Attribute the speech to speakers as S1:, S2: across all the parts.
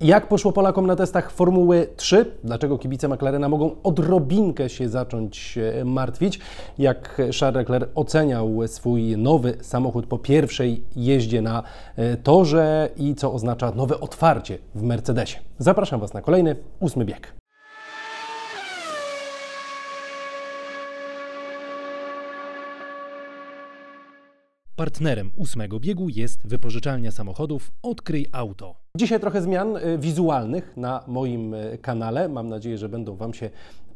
S1: Jak poszło Polakom na testach Formuły 3? Dlaczego kibice McLarena mogą odrobinkę się zacząć e, martwić? Jak Charles Leclerc oceniał swój nowy samochód po pierwszej jeździe na e, torze i co oznacza nowe otwarcie w Mercedesie? Zapraszam Was na kolejny ósmy bieg. Partnerem ósmego biegu jest wypożyczalnia samochodów Odkryj Auto. Dzisiaj trochę zmian y, wizualnych na moim y, kanale. Mam nadzieję, że będą Wam się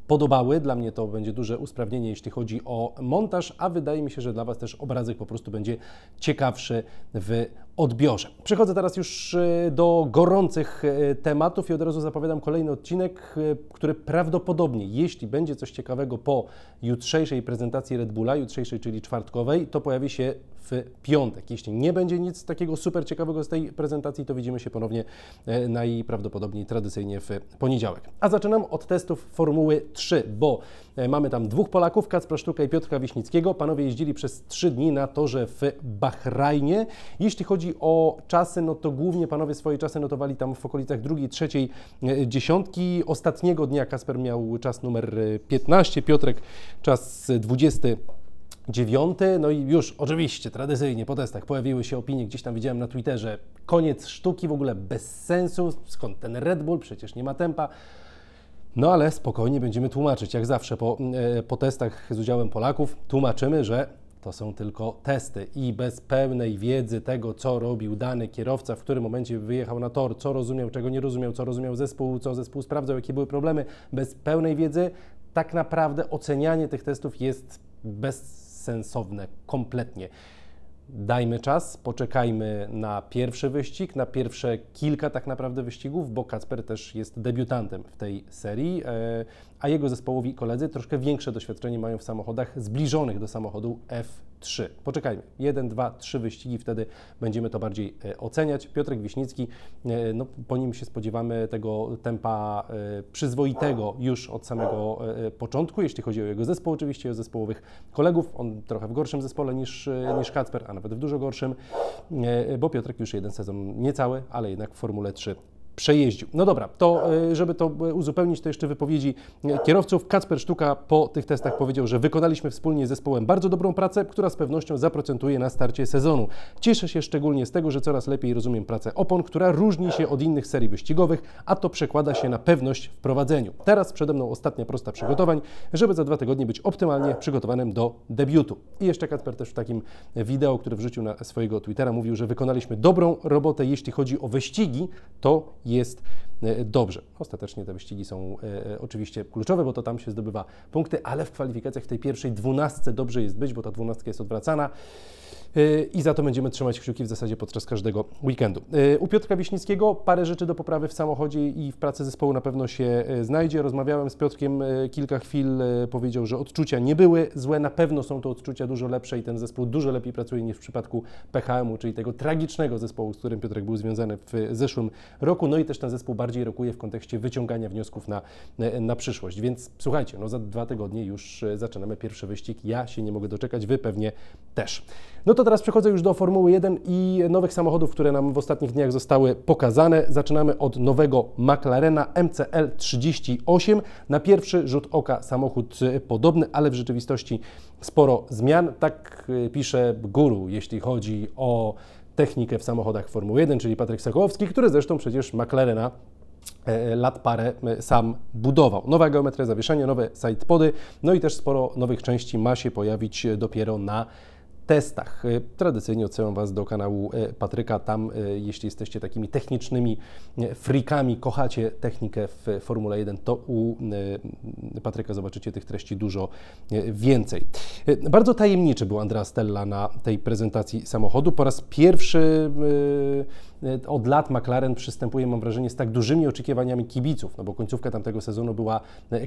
S1: podobały. Dla mnie to będzie duże usprawnienie, jeśli chodzi o montaż, a wydaje mi się, że dla Was też obrazek po prostu będzie ciekawszy w odbiorze. Przechodzę teraz już e, do gorących e, tematów i od razu zapowiadam kolejny odcinek, e, który prawdopodobnie, jeśli będzie coś ciekawego po jutrzejszej prezentacji Red Bulla, jutrzejszej, czyli czwartkowej, to pojawi się w piątek. Jeśli nie będzie nic takiego super ciekawego z tej prezentacji, to widzimy się ponownie najprawdopodobniej tradycyjnie w poniedziałek. A zaczynam od testów Formuły 3, bo mamy tam dwóch Polaków, Kacpra Sztuka i Piotra Wiśnickiego. Panowie jeździli przez trzy dni na torze w Bahrajnie. Jeśli chodzi chodzi o czasy, no to głównie panowie swoje czasy notowali tam w okolicach drugiej, trzeciej e, dziesiątki. Ostatniego dnia Kasper miał czas numer 15, e, Piotrek czas 20. Dziewiąty, no i już oczywiście tradycyjnie po testach pojawiły się opinie, gdzieś tam widziałem na Twitterze, koniec sztuki, w ogóle bez sensu, skąd ten Red Bull, przecież nie ma tempa. No ale spokojnie będziemy tłumaczyć, jak zawsze po, e, po testach z udziałem Polaków, tłumaczymy, że to są tylko testy i bez pełnej wiedzy tego, co robił dany kierowca, w którym momencie wyjechał na tor, co rozumiał, czego nie rozumiał, co rozumiał zespół, co zespół sprawdzał, jakie były problemy, bez pełnej wiedzy, tak naprawdę ocenianie tych testów jest bezsensowne kompletnie. Dajmy czas, poczekajmy na pierwszy wyścig, na pierwsze kilka tak naprawdę wyścigów, bo Kacper też jest debiutantem w tej serii. A jego zespołowi koledzy troszkę większe doświadczenie mają w samochodach zbliżonych do samochodu F3. Poczekajmy, jeden, dwa, trzy wyścigi, wtedy będziemy to bardziej e, oceniać. Piotrek Wiśnicki, e, no, po nim się spodziewamy tego tempa e, przyzwoitego już od samego początku, jeśli chodzi o jego zespół, oczywiście o zespołowych kolegów. On trochę w gorszym zespole niż, niż Kacper, a nawet w dużo gorszym, bo Piotrek już jeden sezon niecały, ale jednak w Formule 3 przejeździł. No dobra, to e, żeby to e, uzupełnić, to jeszcze wypowiedzi e, kierowców. Kacper Sztuka po tych testach powiedział, że wykonaliśmy wspólnie z zespołem bardzo dobrą pracę, która z pewnością zaprocentuje na starcie sezonu. Cieszę się szczególnie z tego, że coraz lepiej rozumiem pracę opon, która różni się od innych serii wyścigowych, a to przekłada się na pewność w prowadzeniu. Teraz przede mną ostatnia prosta przygotowań, żeby za dwa tygodnie być optymalnie przygotowanym do debiutu. I jeszcze Kacper też w takim wideo, które wrzucił na swojego Twittera, mówił, że wykonaliśmy dobrą robotę, jeśli chodzi o wyścigi, to jest e, dobrze. Ostatecznie te wyścigi są e, e, oczywiście kluczowe, bo to tam się zdobywa punkty, ale w kwalifikacjach w tej pierwszej dwunastce dobrze jest być, bo ta dwunastka jest odwracana i za to będziemy trzymać kciuki w zasadzie podczas każdego weekendu. U Piotra Wiśnickiego parę rzeczy do poprawy w samochodzie i w pracy zespołu na pewno się znajdzie. Rozmawiałem z Piotrkiem kilka chwil, powiedział, że odczucia nie były złe, na pewno są to odczucia dużo lepsze i ten zespół dużo lepiej pracuje niż w przypadku PHM-u, czyli tego tragicznego zespołu, z którym Piotrek był związany w zeszłym roku. No i też ten zespół bardziej rokuje w kontekście wyciągania wniosków na, na przyszłość. Więc słuchajcie, no za dwa tygodnie już zaczynamy pierwszy wyścig. Ja się nie mogę doczekać, Wy pewnie też. No to teraz przechodzę już do Formuły 1 i nowych samochodów, które nam w ostatnich dniach zostały pokazane. Zaczynamy od nowego McLarena MCL 38. Na pierwszy rzut oka samochód podobny, ale w rzeczywistości sporo zmian. Tak y, pisze guru, jeśli chodzi o technikę w samochodach Formuły 1, czyli Patryk Sokołowski, który zresztą przecież McLarena e, lat parę e, sam budował. Nowa geometria zawieszenia, nowe sidepody, no i też sporo nowych części ma się pojawić dopiero na testach. E, tradycyjnie odsyłam Was do kanału e, Patryka. Tam, e, jeśli jesteście takimi technicznymi freakami, kochacie technikę w Formule 1, to u Patryka zobaczycie tych treści dużo więcej. Bardzo tajemniczy był Andrea Stella na tej prezentacji samochodu. Po raz pierwszy od lat McLaren przystępuje, mam wrażenie, z tak dużymi oczekiwaniami kibiców, no bo końcówka tamtego sezonu była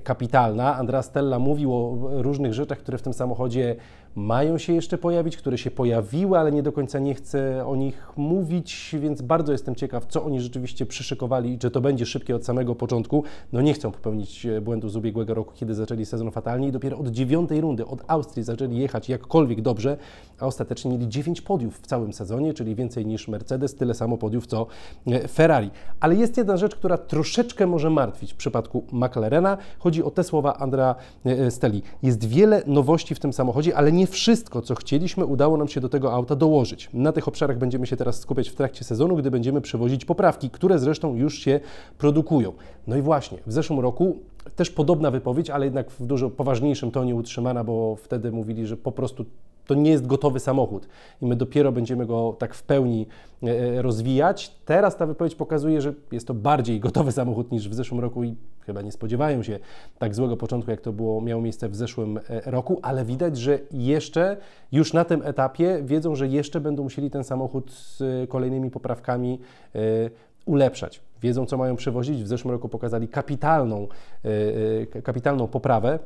S1: kapitalna. Andrea Stella mówił o różnych rzeczach, które w tym samochodzie mają się jeszcze pojawić, które się pojawiły, ale nie do końca nie chcę o nich mówić, więc bardzo jestem ciekaw, co oni rzeczywiście przyszykowali i czy to będzie szybkie od samego początku. No nie chcą popełnić e, błędu z ubiegłego roku, kiedy zaczęli sezon fatalnie i dopiero od dziewiątej rundy, od Austrii zaczęli jechać jakkolwiek dobrze, a ostatecznie mieli dziewięć podiów w całym sezonie, czyli więcej niż Mercedes, tyle samo podiów co e, Ferrari. Ale jest jedna rzecz, która troszeczkę może martwić w przypadku McLarena. Chodzi o te słowa Andrea e, Steli. Jest wiele nowości w tym samochodzie, ale nie wszystko, co chcieliśmy, udało nam się do tego auta dołożyć. Na tych obszarach będziemy się teraz skupiać w trakcie sezonu, gdy będziemy przewozić poprawki, które zresztą już się produkują. No i właśnie, w zeszłym roku też podobna wypowiedź, ale jednak w dużo poważniejszym tonie utrzymana, bo wtedy mówili, że po prostu to nie jest gotowy samochód i my dopiero będziemy go tak w pełni e, e, rozwijać. Teraz ta wypowiedź pokazuje, że jest to bardziej gotowy samochód niż w zeszłym roku i chyba nie spodziewają się tak złego początku, jak to było, miało miejsce w zeszłym e, roku, ale widać, że jeszcze już na tym etapie wiedzą, że jeszcze będą musieli ten samochód z kolejnymi poprawkami ulepszać. Wiedzą, co mają przewozić. W zeszłym roku pokazali kapitalną, kapitalną poprawę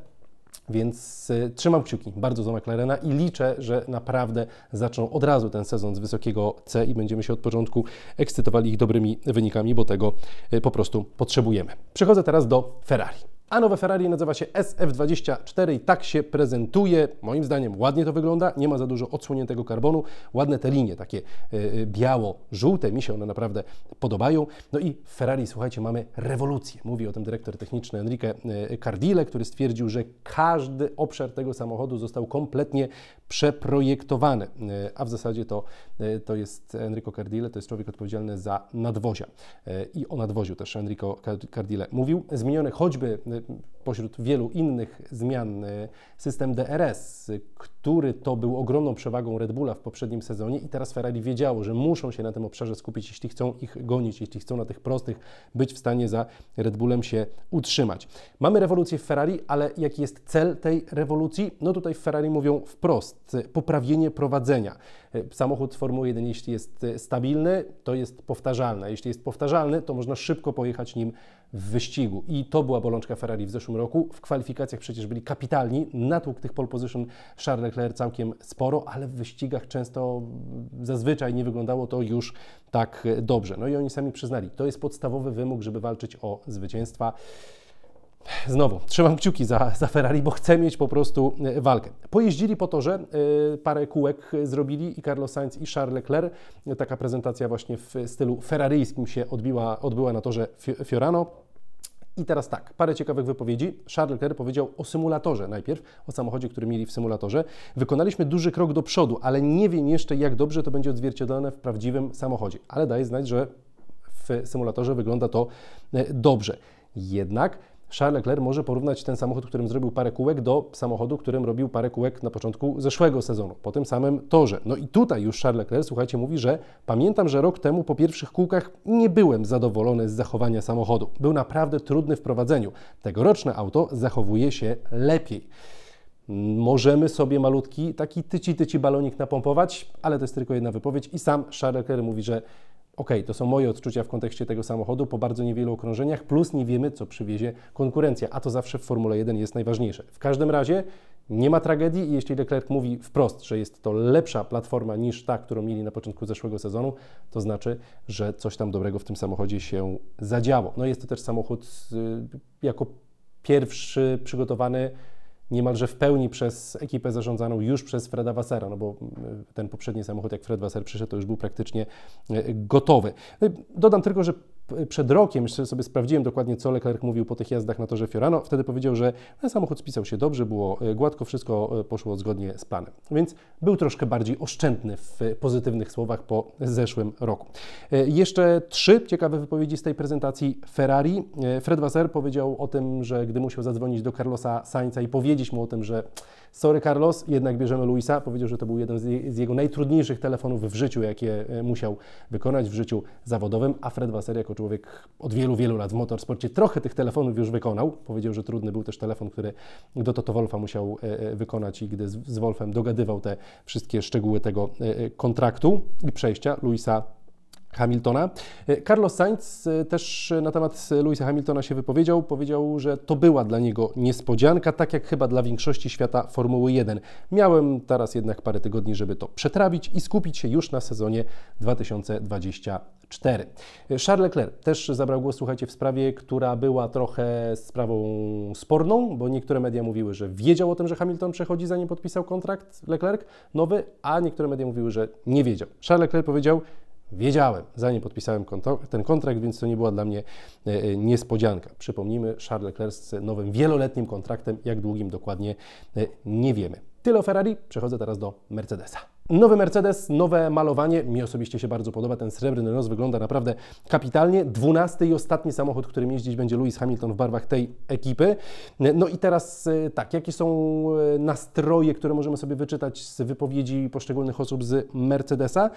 S1: więc y, trzymam kciuki bardzo za McLarena i liczę, że naprawdę zaczną od razu ten sezon z wysokiego C i będziemy się od początku ekscytowali ich dobrymi wynikami, bo tego y, po prostu potrzebujemy. Przechodzę teraz do Ferrari. A nowe Ferrari nazywa się SF24 i tak się prezentuje. Moim zdaniem ładnie to wygląda, nie ma za dużo odsłoniętego karbonu, ładne te linie, takie y, biało-żółte, mi się one naprawdę podobają. No i w Ferrari, słuchajcie, mamy rewolucję. Mówi o tym dyrektor techniczny Enrique y, Cardile, który stwierdził, że każdy obszar tego samochodu został kompletnie przeprojektowany, a w zasadzie to, to jest Enrico Cardile, to jest człowiek odpowiedzialny za nadwozia i o nadwoziu też Enrico Cardile mówił. Zmienione choćby mit pośród wielu innych zmian y, system DRS, który to był ogromną przewagą Red Bulla w poprzednim sezonie i teraz Ferrari wiedziało, że muszą się na tym obszarze skupić, jeśli chcą ich gonić, jeśli chcą na tych prostych być w stanie za Red Bullem się utrzymać. Mamy rewolucję w Ferrari, ale jaki jest cel tej rewolucji? No tutaj w Ferrari mówią wprost, poprawienie prowadzenia. Samochód Formuły 1, jeśli jest stabilny, to jest powtarzalny. Jeśli jest powtarzalny, to można szybko pojechać nim w wyścigu. I to była bolączka Ferrari w zeszłym roku. W kwalifikacjach przecież byli kapitalni. Natłuk tych pole position Charles Leclerc całkiem sporo, ale w wyścigach często zazwyczaj nie wyglądało to już tak dobrze. No i oni sami przyznali, to jest podstawowy wymóg, żeby walczyć o zwycięstwa. Znowu, trzymam kciuki za, za Ferrari, bo chcę mieć po prostu e, walkę. Pojeździli po torze, yy, parę kółek zrobili i Carlos Sainz i Charles Leclerc. Taka prezentacja właśnie w stylu ferraryjskim się odbiła, odbyła na torze Fiorano. I teraz tak, parę ciekawych wypowiedzi. Charles Leclerc powiedział o symulatorze najpierw, o samochodzie, który mieli w symulatorze. Wykonaliśmy duży krok do przodu, ale nie wiem jeszcze, jak dobrze to będzie odzwierciedlone w prawdziwym samochodzie. Ale daje znać, że w symulatorze wygląda to e, dobrze. Jednak Charles Leclerc może porównać ten samochód, którym zrobił parę kółek, do samochodu, którym robił parę kółek na początku zeszłego sezonu, po tym samym torze. No i tutaj już Charles Leclerc, słuchajcie, mówi, że pamiętam, że rok temu po pierwszych kółkach nie byłem zadowolony z zachowania samochodu. Był naprawdę trudny w prowadzeniu. Tegoroczne auto zachowuje się lepiej. Możemy sobie malutki, taki tyci-tyci balonik napompować, ale to jest tylko jedna wypowiedź i sam Charles Leclerc mówi, że ok, to są moje odczucia w kontekście tego samochodu po bardzo niewielu okrążeniach, plus nie wiemy, co przywiezie konkurencja, a to zawsze w Formule 1 jest najważniejsze. W każdym razie nie ma tragedii i jeśli Leclerc mówi wprost, że jest to lepsza platforma niż ta, którą mieli na początku zeszłego sezonu, to znaczy, że coś tam dobrego w tym samochodzie się zadziało. No jest to też samochód y, jako pierwszy przygotowany niemalże w pełni przez ekipę zarządzaną już przez Freda Wassera, no bo ten poprzedni samochód, jak Fred Wasser przyszedł, to już był praktycznie e, gotowy. E, dodam tylko, że przed rokiem, jeszcze sobie sprawdziłem dokładnie, co Leclerc mówił po tych jazdach na torze Fiorano, wtedy powiedział, że ten samochód spisał się dobrze, było gładko, wszystko poszło zgodnie z planem. Więc był troszkę bardziej oszczędny w pozytywnych słowach po zeszłym roku. Jeszcze trzy ciekawe wypowiedzi z tej prezentacji Ferrari. Fred Wasser powiedział o tym, że gdy musiał zadzwonić do Carlosa Sainza i powiedzieć mu o tym, że sorry Carlos, jednak bierzemy Luisa, powiedział, że to był jeden z jego najtrudniejszych telefonów w życiu, jakie e, musiał wykonać w życiu zawodowym, a Fred Wasser jako człowiek od wielu, wielu lat w motorsporcie trochę tych telefonów już wykonał. Powiedział, że trudny był też telefon, który do Toto Wolfa musiał e, e, wykonać i gdy z Wolfem dogadywał te wszystkie szczegóły tego kontraktu i przejścia Luisa Hamiltona. Carlos Sainz też na temat Louisa Hamiltona się wypowiedział. Powiedział, że to była dla niego niespodzianka, tak jak chyba dla większości świata Formuły 1. Miałem teraz jednak parę tygodni, żeby to przetrawić i skupić się już na sezonie 2024. Charles Leclerc też zabrał głos, słuchajcie, w sprawie, która była trochę sprawą sporną, bo niektóre media mówiły, że wiedział o tym, że Hamilton przechodzi, zanim podpisał kontrakt Leclerc nowy, a niektóre media mówiły, że nie wiedział. Charles Leclerc powiedział, wiedziałem, zanim podpisałem ten kontrakt, więc to nie była dla mnie e, niespodzianka. Przypomnijmy, Charles Leclerc z nowym wieloletnim kontraktem, jak długim dokładnie nie wiemy. Tyle o Ferrari, przechodzę teraz do Mercedesa. Nowy Mercedes, nowe malowanie. Mi osobiście się bardzo podoba. Ten srebrny nos wygląda naprawdę kapitalnie. Dwunasty i ostatni samochód, którym jeździć będzie Lewis Hamilton w barwach tej ekipy. No i teraz e, tak, jakie są e, nastroje, które możemy sobie wyczytać z wypowiedzi poszczególnych osób z Mercedesa?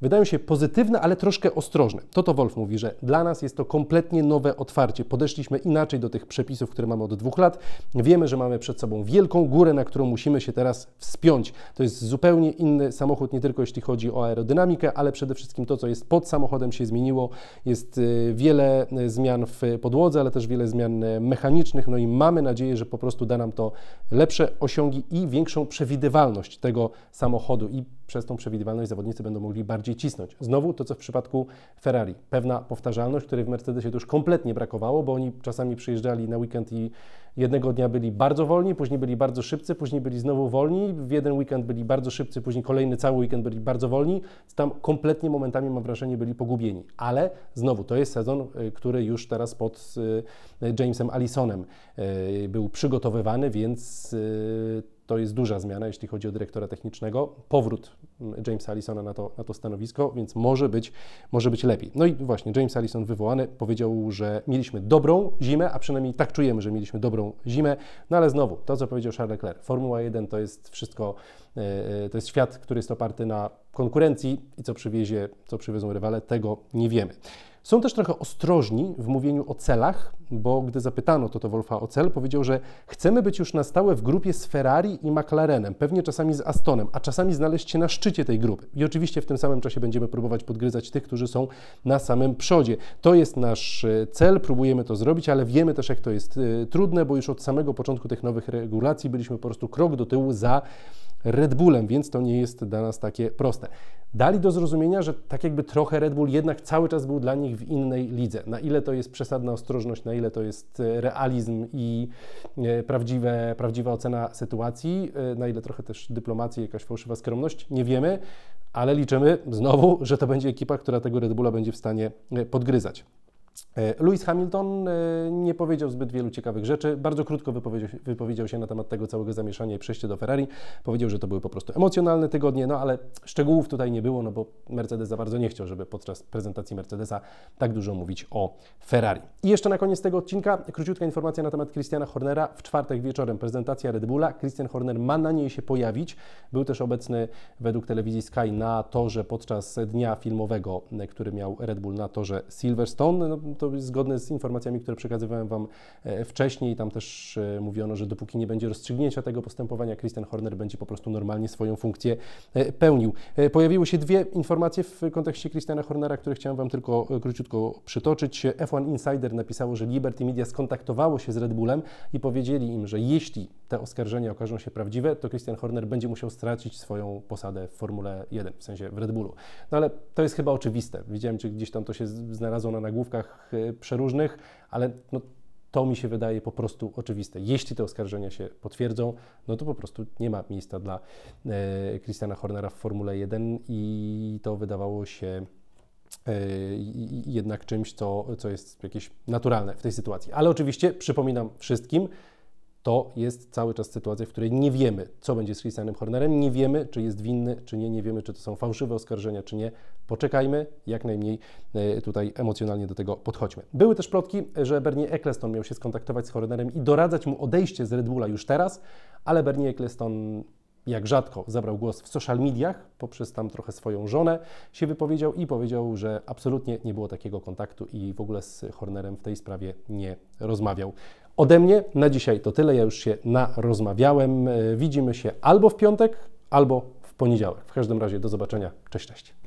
S1: Wydają się pozytywne, ale troszkę ostrożne. Toto Wolf mówi, że dla nas jest to kompletnie nowe otwarcie. Podeszliśmy inaczej do tych przepisów, które mamy od dwóch lat. Wiemy, że mamy przed sobą wielką górę, na którą musimy się teraz wspiąć. To jest zupełnie inny samochód, nie tylko jeśli chodzi o aerodynamikę, ale przede wszystkim to, co jest pod samochodem się zmieniło. Jest y, wiele y, zmian w podłodze, ale też wiele zmian y, mechanicznych, no i mamy nadzieję, że po prostu da nam to lepsze osiągi i większą przewidywalność tego samochodu i przez tą przewidywalność zawodnicy będą mogli bardziej cisnąć. Znowu to, co w przypadku Ferrari. Pewna powtarzalność, której w Mercedesie to już kompletnie brakowało, bo oni czasami przyjeżdżali na weekend i jednego dnia byli bardzo wolni, później byli bardzo szybcy, później byli znowu wolni, w jeden weekend byli bardzo szybcy, później kolejny cały weekend byli bardzo wolni. Tam kompletnie momentami, mam wrażenie, byli pogubieni. Ale znowu, to jest sezon, y, który już teraz pod y, Jamesem Allisonem y, był przygotowywany, więc to jest duża zmiana, jeśli chodzi o dyrektora technicznego. Powrót Jamesa Allisona na to, na to stanowisko, więc może być, może być lepiej. No i właśnie, James Allison wywołany powiedział, że mieliśmy dobrą zimę, a przynajmniej tak czujemy, że mieliśmy dobrą zimę. No ale znowu, to co powiedział Charles Leclerc, Formuła 1 to jest wszystko, e, e, to jest świat, który jest oparty na konkurencji i co przywiezie, co przywiozą rywale, tego nie wiemy. Są też trochę ostrożni w mówieniu o celach, bo gdy zapytano Toto Wolfa o cel, powiedział, że chcemy być już na stałe w grupie z Ferrari i McLarenem, pewnie czasami z Astonem, a czasami znaleźć się na szczycie tej grupy. I oczywiście w tym samym czasie będziemy próbować podgryzać tych, którzy są na samym przodzie. To jest nasz e, cel, próbujemy to zrobić, ale wiemy też, jak to jest e, trudne, bo już od samego początku tych nowych regulacji byliśmy po prostu krok do tyłu za Red Bullem, więc to nie jest dla nas takie proste. Dali do zrozumienia, że tak jakby trochę Red Bull jednak cały czas był dla nich w innej lidze. Na ile to jest przesadna ostrożność, na ile to jest e, realizm i e, prawdziwe, prawdziwa ocena sytuacji, e, na ile trochę też dyplomacji, jakaś fałszywa skromność, nie wiemy, ale liczymy znowu, że to będzie ekipa, która tego Red Bulla będzie w stanie podgryzać. E, Lewis Hamilton e, nie powiedział zbyt wielu ciekawych rzeczy. Bardzo krótko wypowiedział, wypowiedział, się na temat tego całego zamieszania i przejścia do Ferrari. Powiedział, że to były po prostu emocjonalne tygodnie, no ale szczegółów tutaj nie było, no bo Mercedes za bardzo nie chciał, żeby podczas prezentacji Mercedesa tak dużo mówić o Ferrari. I jeszcze na koniec tego odcinka króciutka informacja na temat Christiana Hornera. W czwartek wieczorem prezentacja Red Bulla. Christian Horner ma na niej się pojawić. Był też obecny według telewizji Sky na torze podczas dnia filmowego, który miał Red Bull na torze Silverstone. No, to zgodne z informacjami, które przekazywałem Wam e, wcześniej. Tam też e, mówiono, że dopóki nie będzie rozstrzygnięcia tego postępowania, Christian Horner będzie po prostu normalnie swoją funkcję e, pełnił. Pojawiły się dwie informacje w kontekście Christiana Hornera, które chciałem Wam tylko króciutko przytoczyć. F1 Insider napisało, że Liberty Media skontaktowało się z Red Bullem i powiedzieli im, że jeśli te oskarżenia okażą się prawdziwe, to Christian Horner będzie musiał stracić swoją posadę w Formule 1, w sensie w Red Bullu. No ale to jest chyba oczywiste. Widziałem, czy gdzieś tam to się znalazło na nagłówkach Y, przeróżnych, ale no, to mi się wydaje po prostu oczywiste. Jeśli te oskarżenia się potwierdzą, no to po prostu nie ma miejsca dla e, Christiana Hornera w Formule 1 i to wydawało się e, jednak czymś, co, co jest jakieś naturalne w tej sytuacji. Ale oczywiście przypominam wszystkim, to jest cały czas sytuacja, w której nie wiemy, co będzie z Christianem Hornerem, nie wiemy, czy jest winny, czy nie, nie wiemy, czy to są fałszywe oskarżenia, czy nie. Poczekajmy, jak najmniej e, tutaj emocjonalnie do tego podchodźmy. Były też plotki, że Bernie Eccleston miał się skontaktować z Hornerem i doradzać mu odejście z Red Bulla już teraz, ale Bernie Eccleston jak rzadko zabrał głos w social mediach, poprzez tam trochę swoją żonę się wypowiedział i powiedział, że absolutnie nie było takiego kontaktu i w ogóle z Hornerem w tej sprawie nie rozmawiał. Ode mnie na dzisiaj to tyle. Ja już się narozmawiałem. E, widzimy się albo w piątek, albo w poniedziałek. W każdym razie do zobaczenia. Cześć, cześć.